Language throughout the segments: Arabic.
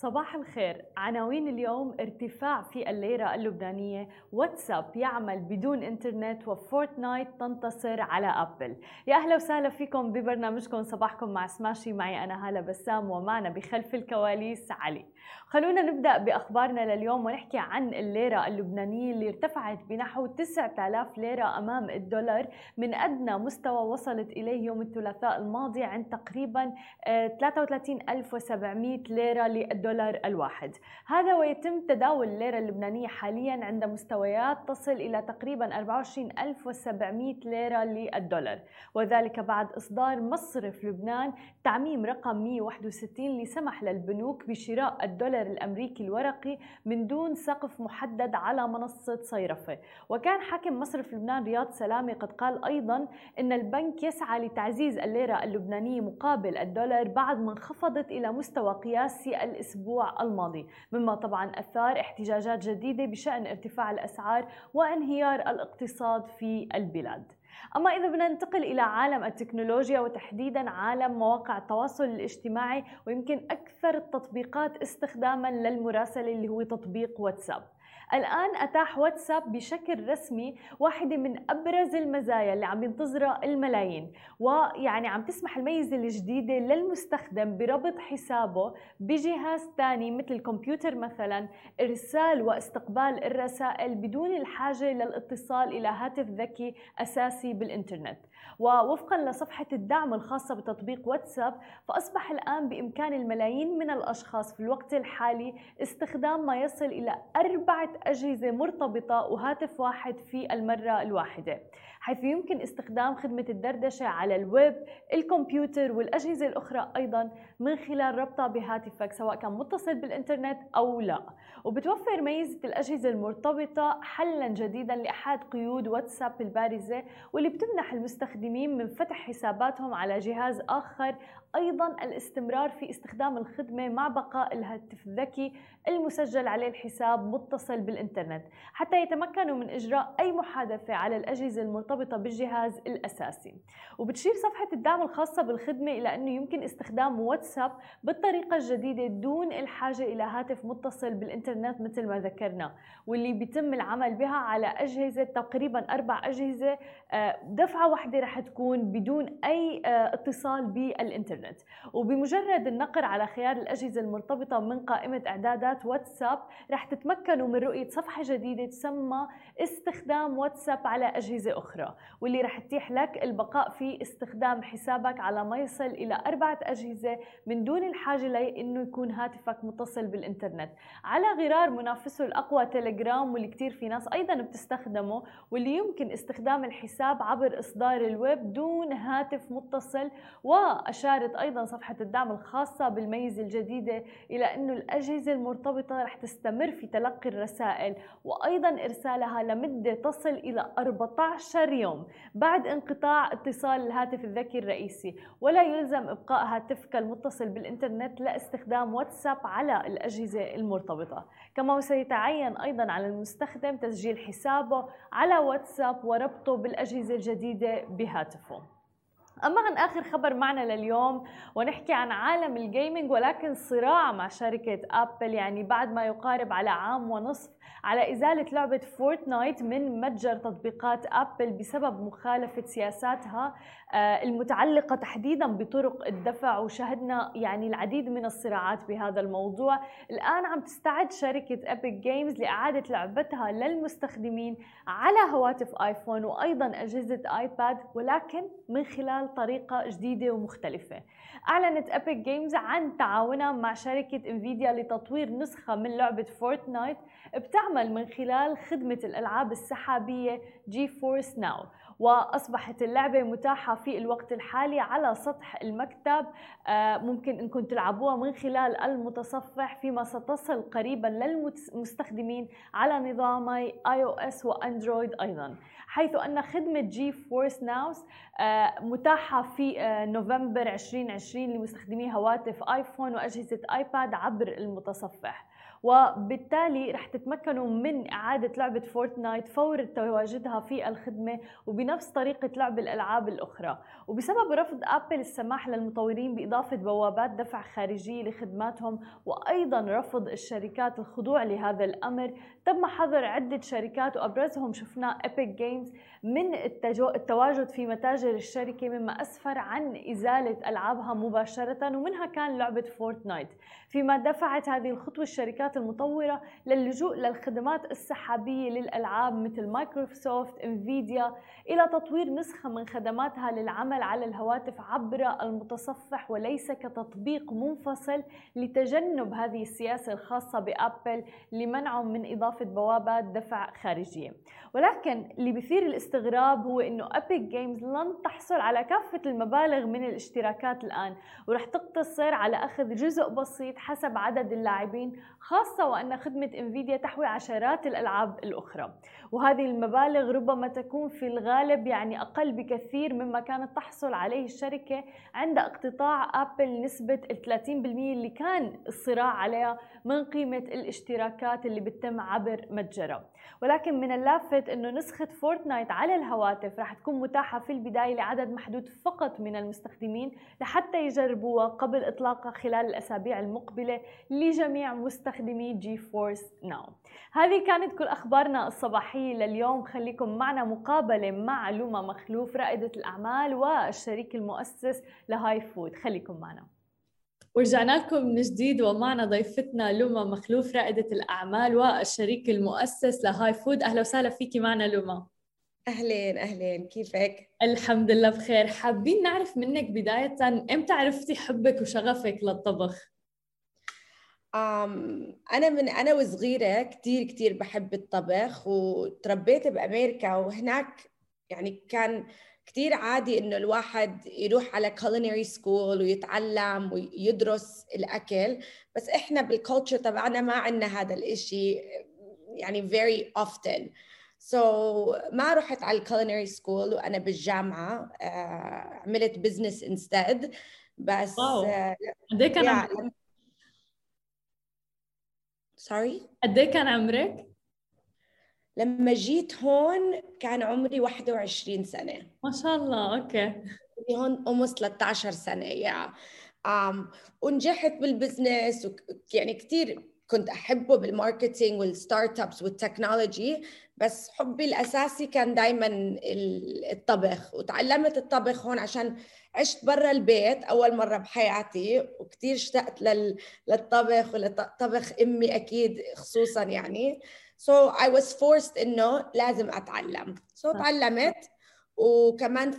صباح الخير. عناوين اليوم ارتفاع في الليرة اللبنانية. واتساب يعمل بدون إنترنت. و Fortnite تنتصر على أبل. يا أهلا وسهلا فيكم ببرنامجكم. صباحكم مع سماشي. معي أنا هالة بسام. ومعنا بخلف الكواليس علي. خلونا نبدأ بأخبارنا لليوم ونحكي عن الليرة اللبنانية اللي ارتفعت بنحو 9000 ليرة أمام الدولار من أدنى مستوى وصلت إليه يوم الثلاثاء الماضي عند تقريبا 33700 آه، ليرة للدولار الواحد. هذا ويتم تداول الليرة اللبنانية حاليا عند مستويات تصل إلى تقريبا 24700 ليرة للدولار. وذلك بعد إصدار مصرف لبنان تعميم رقم 161 اللي سمح للبنوك بشراء الدولار الأمريكي الورقي من دون سقف محدد على منصة صيرفة. وكان حاكم مصرف لبنان رياض سلامي قد قال أيضا أن البنك يسعى لتعزيز الليرة اللبنانية مقابل الدولار بعد ما انخفضت إلى مستوى قياسي الأسبوع الماضي مما طبعا أثار احتجاجات جديدة بشأن ارتفاع الأسعار وانهيار الاقتصاد في البلاد. أما إذا بدنا ننتقل إلى عالم التكنولوجيا وتحديدا عالم مواقع التواصل الاجتماعي ويمكن أكثر التطبيقات استخداما للمراسلة اللي هو تطبيق واتساب. الآن أتاح واتساب بشكل رسمي واحدة من أبرز المزايا اللي عم ينتظرها الملايين ويعني عم تسمح الميزة الجديدة للمستخدم بربط حسابه بجهاز ثاني مثل الكمبيوتر مثلا إرسال واستقبال الرسائل بدون الحاجة للاتصال إلى هاتف ذكي أساسي بالإنترنت. ووفقا لصفحة الدعم الخاصة بتطبيق واتساب فأصبح الآن بإمكان الملايين من الأشخاص في الوقت الحالي استخدام ما يصل إلى أربعة أجهزة مرتبطة وهاتف واحد في المرة الواحدة. حيث يمكن استخدام خدمة الدردشة على الويب الكمبيوتر والأجهزة الأخرى أيضا من خلال ربطها بهاتفك سواء كان متصل بالإنترنت أو لا. وبتوفر ميزة الأجهزة المرتبطة حلا جديدا لأحد قيود واتساب البارزة واللي بتمنح المستخدمين من فتح حساباتهم على جهاز آخر. أيضا الاستمرار في استخدام الخدمة مع بقاء الهاتف الذكي المسجل عليه الحساب متصل بالإنترنت. حتى يتمكنوا من إجراء أي محادثة على الأجهزة المرتبطة بالجهاز الأساسي. وبتشير صفحة الدعم الخاصة بالخدمة إلى أنه يمكن استخدام واتساب بالطريقة الجديدة دون الحاجة إلى هاتف متصل بالإنترنت مثل ما ذكرنا واللي بيتم العمل بها على أجهزة تقريبا أربع أجهزة آه، دفعة واحدة رح تكون بدون أي آه، اتصال بالإنترنت. وبمجرد النقر على خيار الأجهزة المرتبطة من قائمة إعدادات واتساب رح تتمكنوا من رؤية صفحة جديدة تسمى استخدام واتساب على أجهزة أخرى. واللي رح تتيح لك البقاء في استخدام حسابك على ما يصل إلى أربعة أجهزة من دون الحاجة لأنه يكون هاتفك متصل بالإنترنت. على غرار منافسه الأقوى تليجرام واللي كتير في ناس أيضا بتستخدمه واللي يمكن استخدام الحساب عبر إصدار الويب دون هاتف متصل وأشارت أيضا صفحة الدعم الخاصة بالميزة الجديدة إلى أنه الأجهزة المرتبطة رح تستمر في تلقي الرسائل وأيضا إرسالها لمدة تصل إلى 14 يوم بعد انقطاع اتصال الهاتف الذكي الرئيسي ولا يلزم إبقاء هاتفك المتصل بالإنترنت لاستخدام واتساب على الأجهزة المرتبطة. كما سيتعين أيضا على المستخدم تسجيل حسابه على واتساب وربطه بالأجهزة الجديدة بهاتفه. أما عن آخر خبر معنا لليوم ونحكي عن عالم ال gaming ولكن صراع مع شركة أبل يعني بعد ما يقارب على عام ونصف على إزالة لعبة Fortnite من متجر تطبيقات أبل بسبب مخالفة سياساتها. المتعلقة تحديدا بطرق الدفع وشهدنا يعني العديد من الصراعات بهذا الموضوع. الآن عم تستعد شركة Epic Games لإعادة لعبتها للمستخدمين على هواتف آيفون وأيضا أجهزة آيباد ولكن من خلال طريقة جديدة ومختلفة. أعلنت Epic Games عن تعاونها مع شركة Nvidia لتطوير نسخة من لعبة Fortnite بتعمل من خلال خدمة الألعاب السحابية GeForce Now وأصبحت اللعبة متاحة في الوقت الحالي على سطح المكتب آه، ممكن إنكم تلعبوها من خلال المتصفح فيما ستصل قريبا للمستخدمين على نظامي iOS وأندرويد أيضا. حيث أن خدمة GeForce Now متاحة في آه، نوفمبر 2020 لمستخدمي هواتف آيفون وأجهزة آيباد عبر المتصفح. وبالتالي رح تتمكنوا من إعادة لعبة Fortnite فور تواجدها في الخدمة وبنفس طريقة لعب الألعاب الأخرى. وبسبب رفض أبل السماح للمطورين بإضافة بوابات دفع خارجية لخدماتهم وأيضا رفض الشركات الخضوع لهذا الأمر تم حظر عدة شركات وأبرزهم شفناه Epic Games من التواجد في متاجر الشركة مما أسفر عن إزالة ألعابها مباشرة ومنها كان لعبة Fortnite. فيما دفعت هذه الخطوة الشركات المطورة للجوء للخدمات السحابية للألعاب مثل مايكروسوفت Nvidia إلى تطوير نسخة من خدماتها للعمل على الهواتف عبر المتصفح وليس كتطبيق منفصل لتجنب هذه السياسة الخاصة بأبل لمنعهم من إضافة بوابات دفع خارجية. ولكن اللي بيثير الاستغراب هو إنه Epic Games لن تحصل على كافة المبالغ من الاشتراكات الآن ورح تقتصر على أخذ جزء بسيط حسب عدد اللاعبين خاصة وأن خدمة Nvidia تحوي عشرات الألعاب الأخرى. وهذه المبالغ ربما تكون في الغالب يعني أقل بكثير مما كانت تحصل عليه الشركة عند اقتطاع أبل نسبة ال 30% اللي كان الصراع عليها من قيمة الاشتراكات اللي بتتم عبر متجرة ولكن من اللافت إنه نسخة فورتنايت على الهواتف راح تكون متاحة في البداية لعدد محدود فقط من المستخدمين لحتى يجربوها قبل إطلاقها خلال الأسابيع المقبلة لجميع مستخدمي جي فورس ناو هذه كانت كل أخبارنا الصباحية لليوم. خليكم معنا مقابلة مع لوما مخلوف رائدة الأعمال والشريك المؤسس لهاي فود. خليكم معنا. ورجعنا لكم من جديد ومعنا ضيفتنا لوما مخلوف رائدة الأعمال والشريك المؤسس لهاي فود. أهلا وسهلا فيكي معنا لوما. أهلين أهلين. كيفك؟ الحمد لله بخير. حابين نعرف منك بداية إمتى عرفتي حبك وشغفك للطبخ؟ أنا من أنا وصغيرة كثير كثير بحب الطبخ وتربيت بأمريكا وهناك يعني كان كثير عادي إنه الواحد يروح على culinary school ويتعلم ويدرس الأكل بس إحنا بال culture تبعنا ما عندنا هذا الإشي يعني very often so ما رحت على ال culinary school وأنا بالجامعة uh, عملت business instead بس كان عمرك؟ sorry قد إيه كان عمرك؟ لما جيت هون كان عمري 21 سنة. ما شاء الله okay. هون almost 13 سنة يا um, ونجحت بال business يعني كثير كنت أحبه بال marketing وال start-ups وال technology بس حبي الأساسي كان دائما الطبخ. وتعلمت الطبخ هون عشان عشت برا البيت أول مرة بحياتي وكثير اشتقت للطبخ ولطبخ أمي أكيد خصوصا يعني. So I was forced إنه لازم أتعلم. So تعلمت وكمان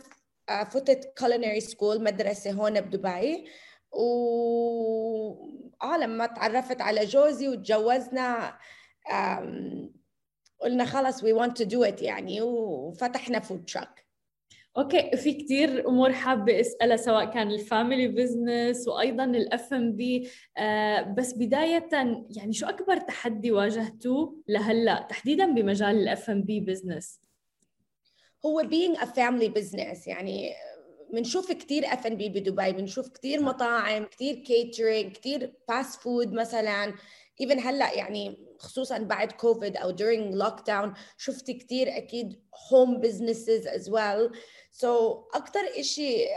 آه، فتت culinary school مدرسة هون بدبي. و آه لما تعرفت على جوزي وتجوزنا قلنا خلص we want to do it يعني وفتحنا food truck okay في كثير أمور حابة أسألها سواء كان ال family business وأيضا الاف ام بي بس بداية يعني شو أكبر تحدي واجهتوه لهلأ؟ تحديدا بمجال ال F&B business هو being a family business يعني بنشوف كثير اف ان بي بدبي بنشوف كثير مطاعم كثير catering كثير fast food مثلا. even هلأ يعني خصوصا بعد كوفيد أو during lockdown شفت كثير أكيد home businesses as well. So أكثر شيء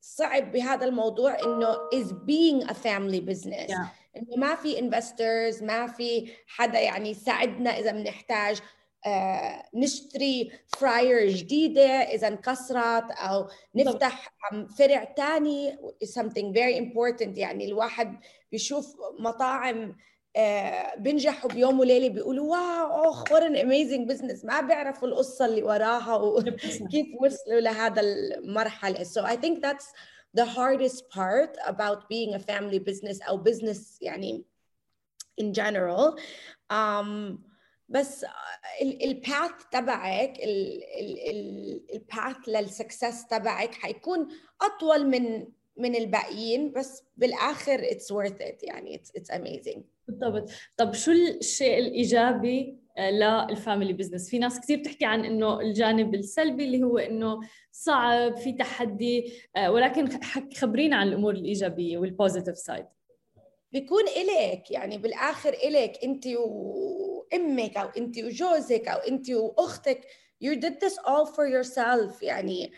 صعب بهذا الموضوع إنه is being a family business. yeah. إنه ما في investors ما في حدا يعني يساعدنا إذا بنحتاج. نشتري fryer جديدة إذا انكسرت أو نفتح فرع تاني something very important. يعني الواحد بيشوف مطاعم آه، بينجحوا بيوم وليلة بيقولوا wow اخ what an amazing business ما بيعرفوا القصة اللي وراها وكيف وصلوا لهذا المرحلة. So I think that's the hardest part about being a family business أو business يعني in general. Um, بس ال path تبعك ال path لل success تبعك حيكون أطول من من الباقيين بس بالآخر it's worth it. يعني it's amazing. بالضبط. طب شو الشيء الإيجابي آه، لل family business؟ في ناس كثير بتحكي عن إنه الجانب السلبي اللي هو إنه صعب في تحدي آه، ولكن خبرينا عن الأمور الإيجابية وال positive side بيكون إلك يعني بالآخر إلك أنت وأمك أو أنت وجوزك أو أنت وأختك. You did this all for yourself. يعني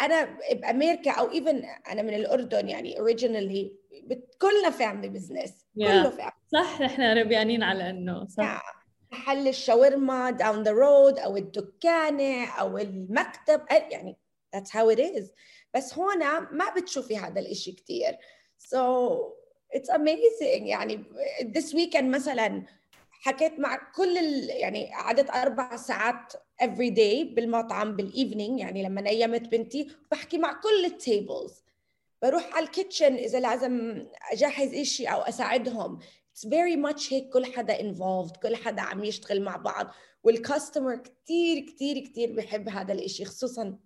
أنا بأمريكا أو even أنا من الأردن يعني originally كلنا family business كله family صح إحنا ربيانين على إنه صح. محل الشاورما down the road أو الدكانة أو المكتب يعني that's how it is. بس هون ما بتشوفي هذا الإشي كثير so it's amazing. يعني this weekend مثلا حكيت مع كل ال... يعني قعدت أربع ساعات every day بالمطعم بال evening يعني لما نيمت بنتي بحكي مع كل ال tables بروح على ال kitchen إذا لازم أجهز إشي أو أساعدهم. It's very much هيك كل حدا involved كل حدا عم يشتغل مع بعض. وال customer كثير كثير كثير بحب هذا الإشي خصوصا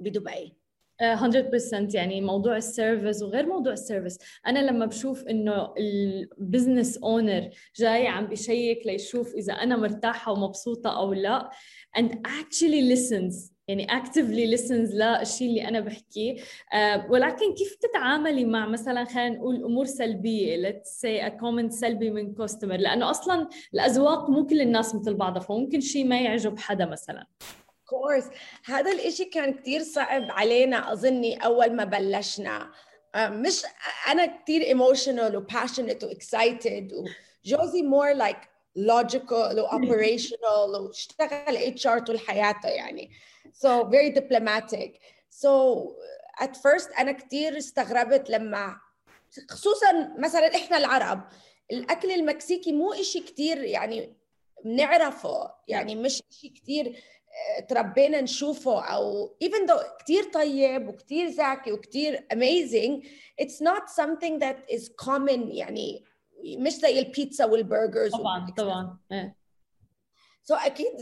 بدبي. 100% يعني موضوع ال service وغير موضوع ال service. أنا لما بشوف إنه ال business owner جاي عم بشيك ليشوف إذا أنا مرتاحة ومبسوطة أو لا and actually listens يعني actively listens للشيء اللي أنا بحكيه. uh, ولكن كيف تتعاملي مع مثلا خلينا نقول أمور سلبية؟ Let's say a comment سلبي من customer لأنه أصلا الأذواق مو كل الناس مثل بعضها فممكن شيء ما يعجب حدا مثلا. كورس هذا الإشي كان كتير صعب علينا أظني أول ما بلشنا. مش أنا كتير emotional و passionate و excited وجوزي more like logical و operational واشتغل HR طول حياته يعني. So very diplomatic. So at first أنا كثير استغربت لما خصوصا مثلا إحنا العرب الأكل المكسيكي مو إشي كثير يعني بنعرفه. يعني مش إشي كثير آه، تربينا نشوفه أو even though كثير طيب وكثير زاكي وكثير amazing it's not something that is common يعني مش زي البيتزا وال burgers طبعا طبعا. so so أكيد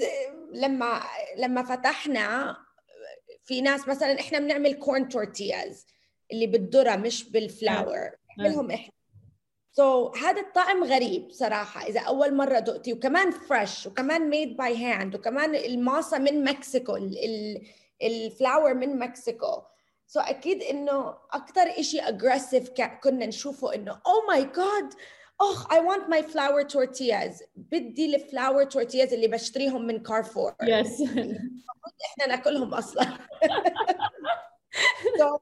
لما لما فتحنا في ناس مثلا إحنا بنعمل corn tortillas اللي بالذرة مش بال flour نعملهم إحنا. so, هذا الطعم غريب صراحة إذا أول مرة دقتي وكمان fresh وكمان made by hand وكمان ال masa من Mexico ال flour من Mexico. so, أكيد إنه أكثر إشي aggressive كنا نشوفه إنه oh my God oh I want my flour tortillas. بدي ال flour tortillas اللي بشتريهم من Carrefour yes. إحنا ناكلهم أصلا. So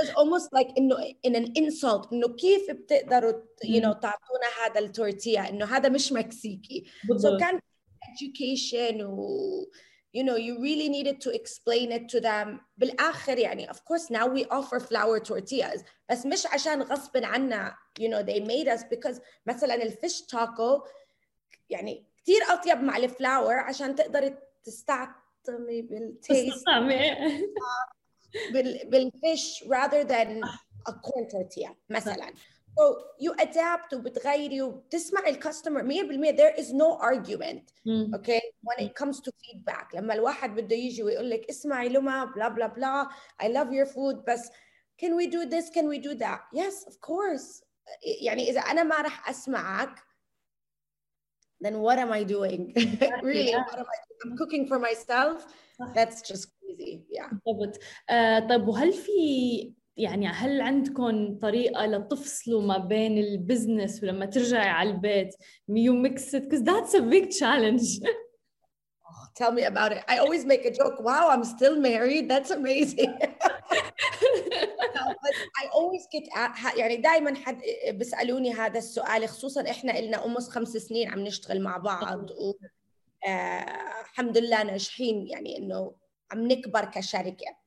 was almost like انه in an insult انه كيف بتقدروا you know تعطونا هذا التورتيا انه هذا مش مكسيكي so كان education و you know you really needed to explain it to them بالاخر يعني of course now we offer flour tortillas بس مش عشان غصب عنا you know they made us because مثلا الفيش تاكو يعني كثير اطيب مع الفلاور عشان تقدر تستعطمي بالتيست بالفيش rather than a corn tortilla مثلا So you adapt وبتغيري وبتسمع الكاستمر 100% there is no argument mm. okay when it comes to feedback لما الواحد بده يجي ويقول لك اسمعي لما بلا بلا بلا I love your food بس can we do this can we do that yes of course يعني إذا أنا ما راح أسمعك then what am I doing really what am I doing I'm cooking for myself that's just yeah. بالضبط. uh, طيب وهل في يعني هل عندكم طريقة لتفصلوا ما بين البزنس ولما ترجعي على البيت you mix it because that's a big challenge. Oh, tell me about it. I always make a joke wow I'm still married. That's amazing. I always get يعني دائما حد بيسألوني هذا السؤال خصوصا إحنا لنا أمس خمس سنين عم نشتغل مع بعض و آه الحمد لله ناجحين يعني إنه عم نكبر كشركة.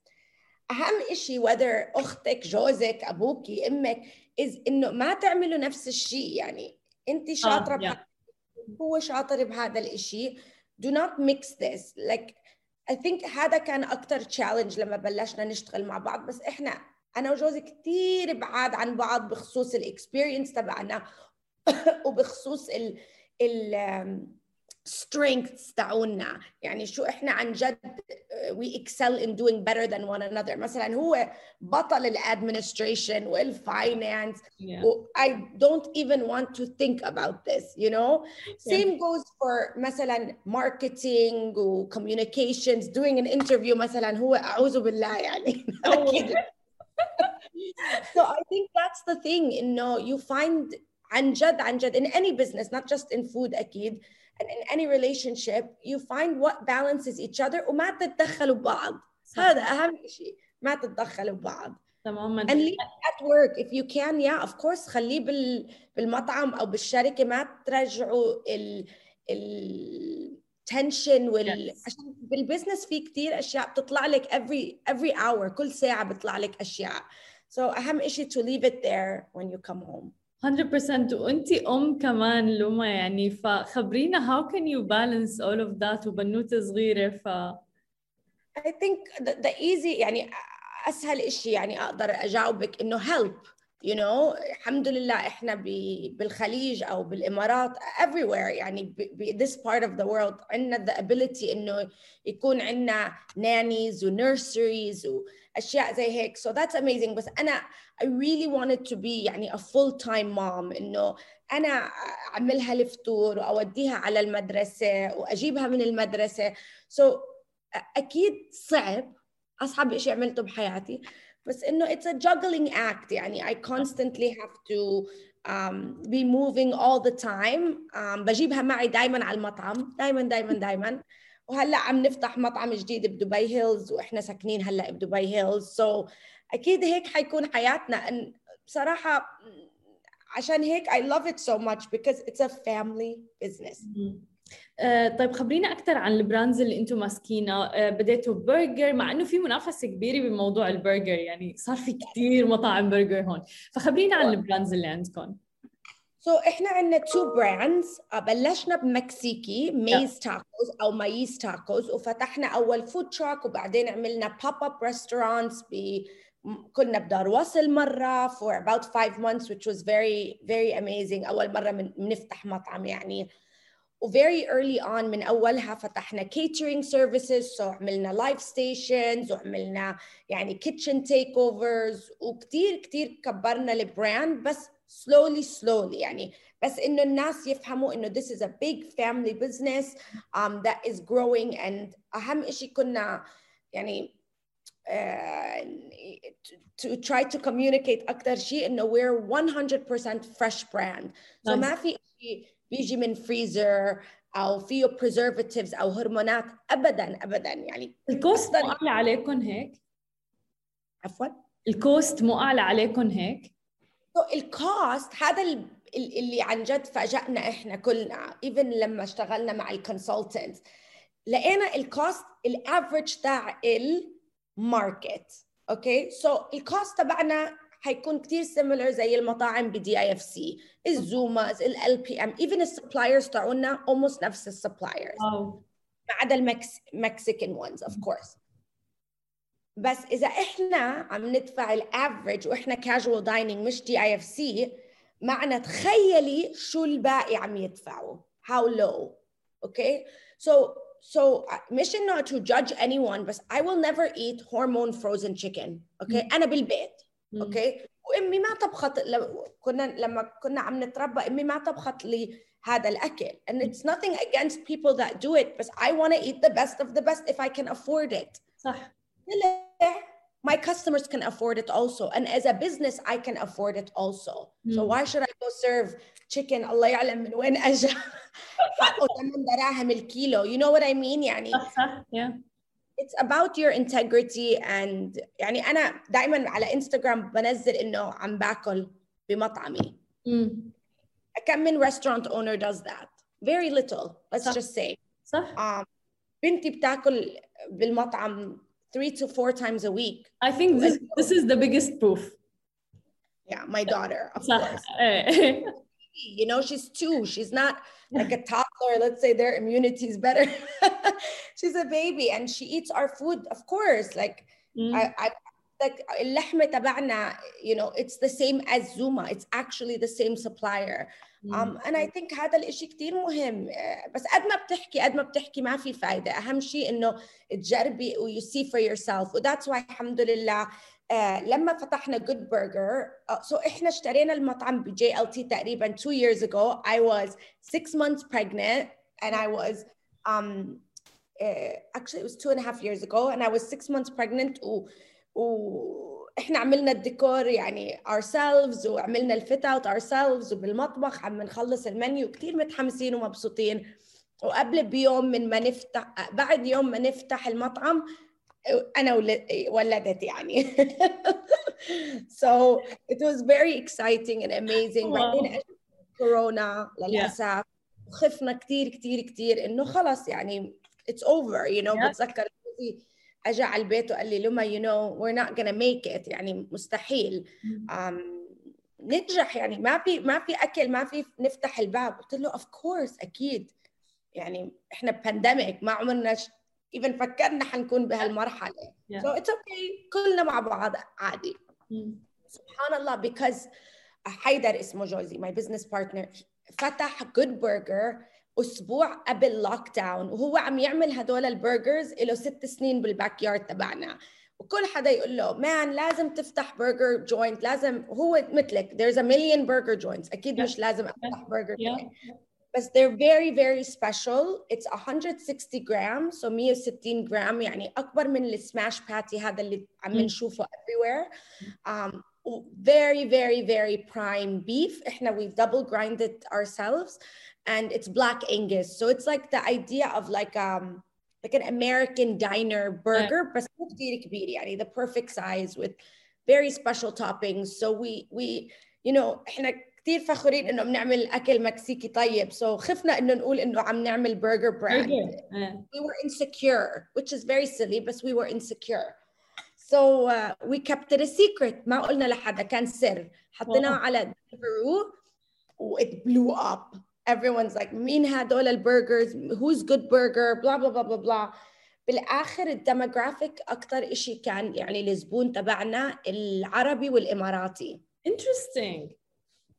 أهم شيء whether أختك جوزك ابوكي أمك is إنه ما تعملوا نفس الشيء. يعني انت آه، شاطرة uh, yeah. هو شاطر بهذا الشيء do not mix this. Like I think هذا كان أكثر تشالنج لما بلشنا نشتغل مع بعض. بس إحنا أنا وجوزي كثير بعاد عن بعض بخصوص ال experience تبعنا. وبخصوص ال ال strengths تاعونا يعني شو احنا عن جد we excel in doing better than one another مثلا هو بطل الادمنستريشن والفاينانس yeah. I don't even want to think about this you know yeah. same goes for مثلا marketing و communications doing an interview مثلا هو اعوذ بالله يعني so I think that's the thing انه you find عن جد عن جد in any business not just in food اكيد and in any relationship you find what balances each other وما تتدخلوا ببعض هذا اهم شيء ما تتدخلوا ببعض تماما and leave at work if you can yeah of course خليه بال بالمطعم او بالشركه ما ترجعوا ال ال tension وال yes. عشان بالبزنس في كثير اشياء بتطلع لك every every hour كل ساعه بيطلع لك اشياء so اهم شيء to leave it there when you come home 100% وأنت أم كمان لوما يعني فخبرينا how can you balance all of that وبنوتة صغيرة؟ ف I think the, the easy يعني أسهل شيء يعني أقدر أجاوبك إنه help. You know الحمد لله إحنا بالخليج أو بالإمارات everywhere يعني ب this part of the world عندنا the ability إنه يكون عندنا nannies و nurseries واشياء زي هيك. So that's amazing. بس أنا I really wanted to be يعني a full time mom إنه أنا أعملها الفطور وأوديها على المدرسة وأجيبها من المدرسة. So أكيد صعب. أصعب شيء عملته بحياتي. بس إنه it's a juggling act. يعني I constantly have to um, be moving all the time. Um, بجيبها معي دائما على المطعم. دائما دائما دائما وهلأ عم نفتح مطعم جديد بدبي هيلز وإحنا ساكنين هلأ بدبي هيلز. So أكيد هيك حيكون حياتنا. إن بصراحه عشان هيك I love it so much because it's a family business. آه، طيب خبرينا أكثر عن ال brands اللي أنتم ماسكينها. آه، بديتوا برجر مع إنه في منافسة كبيرة بموضوع البرجر يعني صار في كثير مطاعم برجر هون. فخبرينا عن ال brands اللي عندكم. so, إحنا عندنا two brands بلشنا بمكسيكي Maiz Tacos أو Maiz Tacos وفتحنا أول food truck وبعدين عملنا pop-up restaurants ب كنا بدار وصل مرة for about five months which was very very amazing. أول مرة بنفتح مطعم يعني. وفيري early on من اولها فتحنا catering services so عملنا لايف ستيشنز وعملنا يعني kitchen takeovers اوفرز وكثير كثير كبرنا البراند بس slowly slowly يعني بس انه الناس يفهموا انه this is a big family business um, that is growing and اهم شيء كنا يعني uh, to try to communicate اكثر شيء انه we're 100% fresh brand so nice. ما في شيء بيجي من فريزر أو فيه preservatives أو هرمونات ابدا ابدا. يعني ال cost مو اعلى عليكم هيك؟ عفوا. ال cost مو اعلى عليكم هيك ال cost هذا اللي عن جد فاجأنا إحنا كلنا even لما اشتغلنا مع ال consultant لقينا ال cost ال average تاع ال market okay so ال cost تبعنا حيكون كثير similar زي المطاعم ب DIFC ال Zumas LPM even ال suppliers تاعونا almost نفس ال suppliers ما عدا ال Mex Mexican ones of course بس إذا إحنا عم ندفع ال average وإحنا casual dining مش DIFC معنى تخيلي شو الباقي عم يدفعوا. How low. Okay so so مش إنه to judge anyone بس I will never eat hormone frozen chicken. Okay أنا بالبيت. اوكي وامي ما طبخت كنا لما كنا عم نتربى امي ما طبخت لي هذا الاكل and it's nothing against people that do it but I want to eat the best of the best if I can afford it صح my customers can afford it also and as a business I can afford it also mm. so why should I go serve chicken الله يعلم من وين اجى حقه 8 دراهم الكيلو you know what I mean يعني صح صح yeah it's about your integrity and يعني أنا دائما على انستغرام بنزل إنه عم باكل بمطعمي. Mm. كم من restaurant owner does that? Very little. Let's صح. just say. صح. Um, بنتي بتاكل بالمطعم three to four times a week. I think this, this is the biggest proof. Yeah, my daughter, of صح. course. you know, she's two. She's not like a toddler. Let's say their immunity is better. she's a baby and she eats our food, of course. Like mm. I, I like اللحمة تبعنا, you know, it's the same as Zuma. It's actually the same supplier. Mm. Um, and I think هذا الإشي كتير مهم بس قد ما بتحكي قد ما بتحكي ما في فايدة أهم شيء إنه تجربي و you see for yourself و that's why الحمد لله uh, لما فتحنا Good Burger so إحنا اشترينا المطعم ب JLT تقريبا two years ago. I was six months pregnant and I was um uh, actually it was two and a half years ago and I was six months pregnant و, و إحنا عملنا الديكور يعني ourselves وعملنا ال fit-out ourselves وبالمطبخ عم نخلص المنيو كثير متحمسين ومبسوطين. وقبل بيوم من ما نفتح بعد يوم ما نفتح المطعم أنا ولدت يعني. So it was very exciting and amazing. بعدين كورونا للأسف. خفنا كثير كثير كثير إنه خلص يعني it's over you know. Yeah. بتذكر اجى على البيت وقال لي لما you know we're not gonna make it. يعني مستحيل. Um, ننجح يعني. ما في ما في أكل ما في نفتح الباب. قلت له of course أكيد. يعني إحنا pandemic ما عمرنا even فكرنا حنكون بهالمرحلة yeah. so it's okay كلنا مع بعض عادي mm. سبحان الله because حيدر اسمه جوزي my business partner فتح Good Burger أسبوع قبل lockdown وهو عم يعمل هدول ال burgers له ست سنين بال backyard تبعنا وكل حدا يقول له man لازم تفتح burger joint لازم هو مثلك there's a million burger joints أكيد yeah. مش لازم أفتح برجر yeah. joint بس they're very very special it's 160 جرام so 160 جرام يعني اكبر من السماش باتي هذا اللي عم نشوفه everywhere um, very very very prime beef احنا we double grind it ourselves and it's black angus so it's like the idea of like um like an American diner burger بس مو كثير كبير يعني the perfect size with very special toppings so we we you know احنا كثير فخورين إنه بنعمل أكل مكسيكي طيب. so خفنا إنه نقول إنه عم نعمل burger brand we were insecure which is very silly but we were insecure. So uh, we kept it a secret. ما قلنا لحدا كان سر. حطيناه على Deliveroo و it blew up. Everyone's like مين هدول ال burgers؟ Who's good burger? Blah blah blah blah blah. بالآخر ال demographic أكثر شيء كان يعني الزبون تبعنا العربي والإماراتي. Interesting.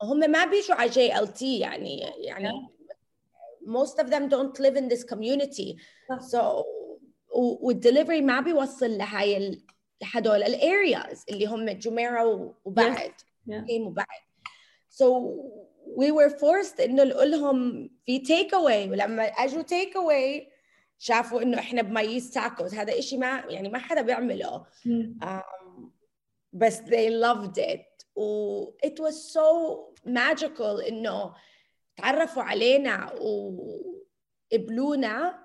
هم ما بيجوا على JLT يعني يعني most of them don't live in this community. so والدليفري ما بيوصل لهاي هدول ال areas اللي هم جميرة وبعد. Yeah. وبعد. So we were forced إنه نقول لهم في تيك اواي ولما أجوا تيك اواي شافوا إنه إحنا ب Maiz Tacos هذا إشي ما يعني ما حدا بيعمله. Mm. um, بس they loved it. و it was so magical انه تعرفوا علينا وقبلونا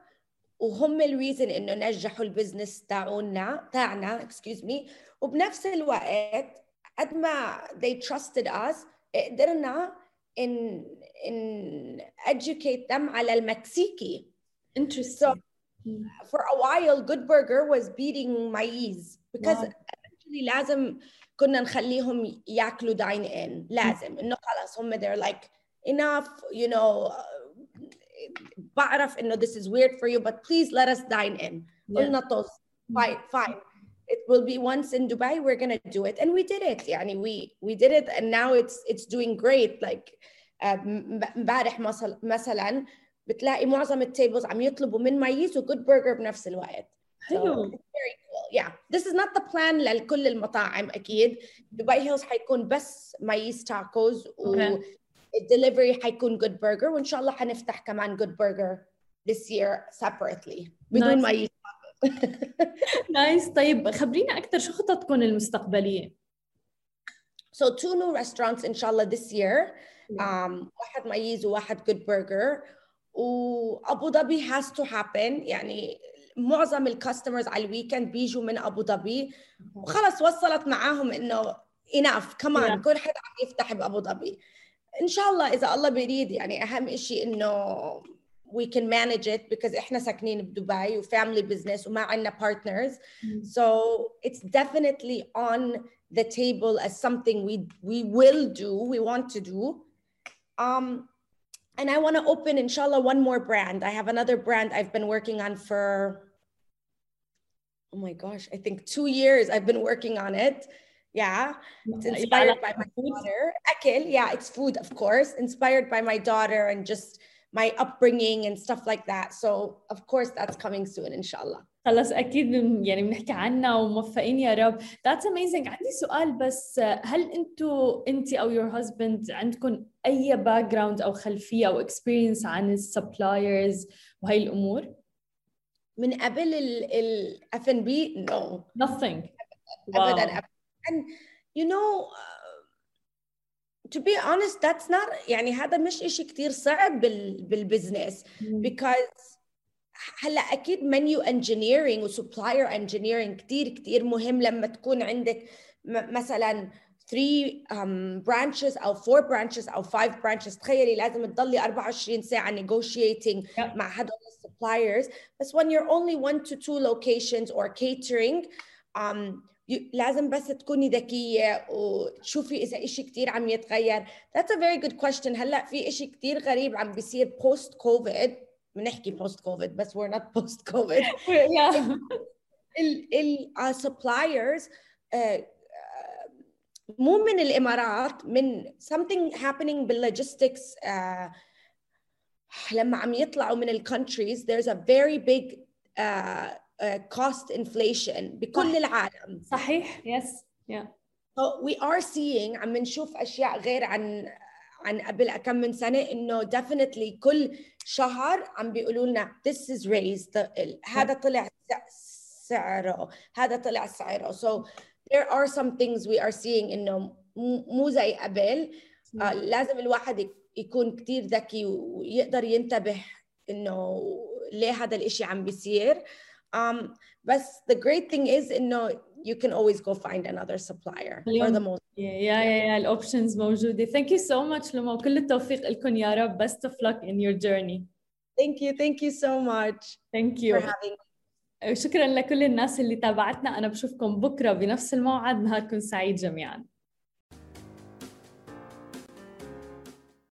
وهم الريزن انه نجحوا البزنس تاعونا تاعنا excuse me وبنفس الوقت قد ما they trusted us قدرنا in in educate them على المكسيكي interesting so for a while good burger was beating maize because wow. eventually لازم كنا نخليهم ياكلوا داين ان لازم انه خلاص هم they're like enough you know بعرف انه this is weird for you but please let us dine in قلنا طز fine fine it will be once in Dubai we're gonna do it and we did it يعني we we did it and now it's it's doing great like امبارح مثلا بتلاقي معظم ال tables عم يطلبوا من مايز و جود برجر بنفس الوقت so very cool. Yeah. This is not the plan لكل المطاعم أكيد دبي هيلز حيكون بس مايز تاكوز و الدليفري حيكون جود برجر وان شاء الله حنفتح كمان جود برجر this year separately. بدون nice. مايز nice طيب خبرينا أكثر شو خططكم المستقبلية؟ So two new restaurants ان شاء الله this year. Um, واحد مايز وواحد جود برجر وابو ظبي has to happen. يعني معظم ال customers على ال weekend بيجوا من ابو ظبي وخلص وصلت معاهم انه enough كمان كل حدا عم يفتح بابو ظبي ان شاء الله اذا الله بيريد يعني اهم شيء انه we can manage it because إحنا ساكنين بدبي و family business وما عندنا partners so it's definitely on the table as something we we will do we want to do um and I want to open, inshallah, one more brand. I have another brand I've been working on for, oh my gosh, I think two years I've been working on it. Yeah, it's inspired by my daughter. Akil, yeah, it's food, of course, inspired by my daughter and just my upbringing and stuff like that. So, of course, that's coming soon, inshallah. خلص اكيد يعني بنحكي عنها وموفقين يا رب ذاتس اميزنج عندي سؤال بس هل انتوا انت او يور هازبند عندكم اي باك جراوند او خلفيه او اكسبيرينس عن السبلايرز وهي الامور من قبل الاف ان بي no nothing. ابدا and you know uh, to be honest that's not يعني هذا مش إشي كتير صعب بال بالبزنس because هلأ أكيد menu engineering و supplier engineering كثير كثير مهم لما تكون عندك مثلا 3 um, branches أو 4 branches أو 5 branches. تخيلي لازم تضلي 24 ساعة negotiating yeah. مع هدول السبلايرز بس when you're only one to two locations or catering um, لازم بس تكوني ذكية وتشوفي إذا إشي كتير عم يتغير That's a very good question هلأ في إشي كتير غريب عم بيصير post COVID بنحكي بوست كوفيد بس we're not post كوفيد ال suppliers uh, مو من الامارات من something happening بالlogistics uh, لما عم يطلعوا من الكونتريز there's a very big uh, uh, cost inflation بكل صح. العالم. صحيح. Yes. Yeah. So we are seeing عم نشوف أشياء غير عن عن قبل كم من سنة إنه definitely كل شهر عم بيقولوا لنا this is raised. هذا طلع سعره. هذا طلع سعره. So there are some things we are seeing إنه مو زي قبل. آه لازم الواحد يكون كثير ذكي ويقدر ينتبه انه ليه هذا الاشي عم بيصير um, بس the great thing is انه you can always go find another supplier for the most yeah yeah yeah الاوبشنز موجوده thank you so much لما وكل التوفيق لكم يا رب best of luck in your journey thank you thank you so much thank you for having شكرا لكل الناس اللي تابعتنا أنا بشوفكم بكره بنفس الموعد نهاركم سعيد جميعا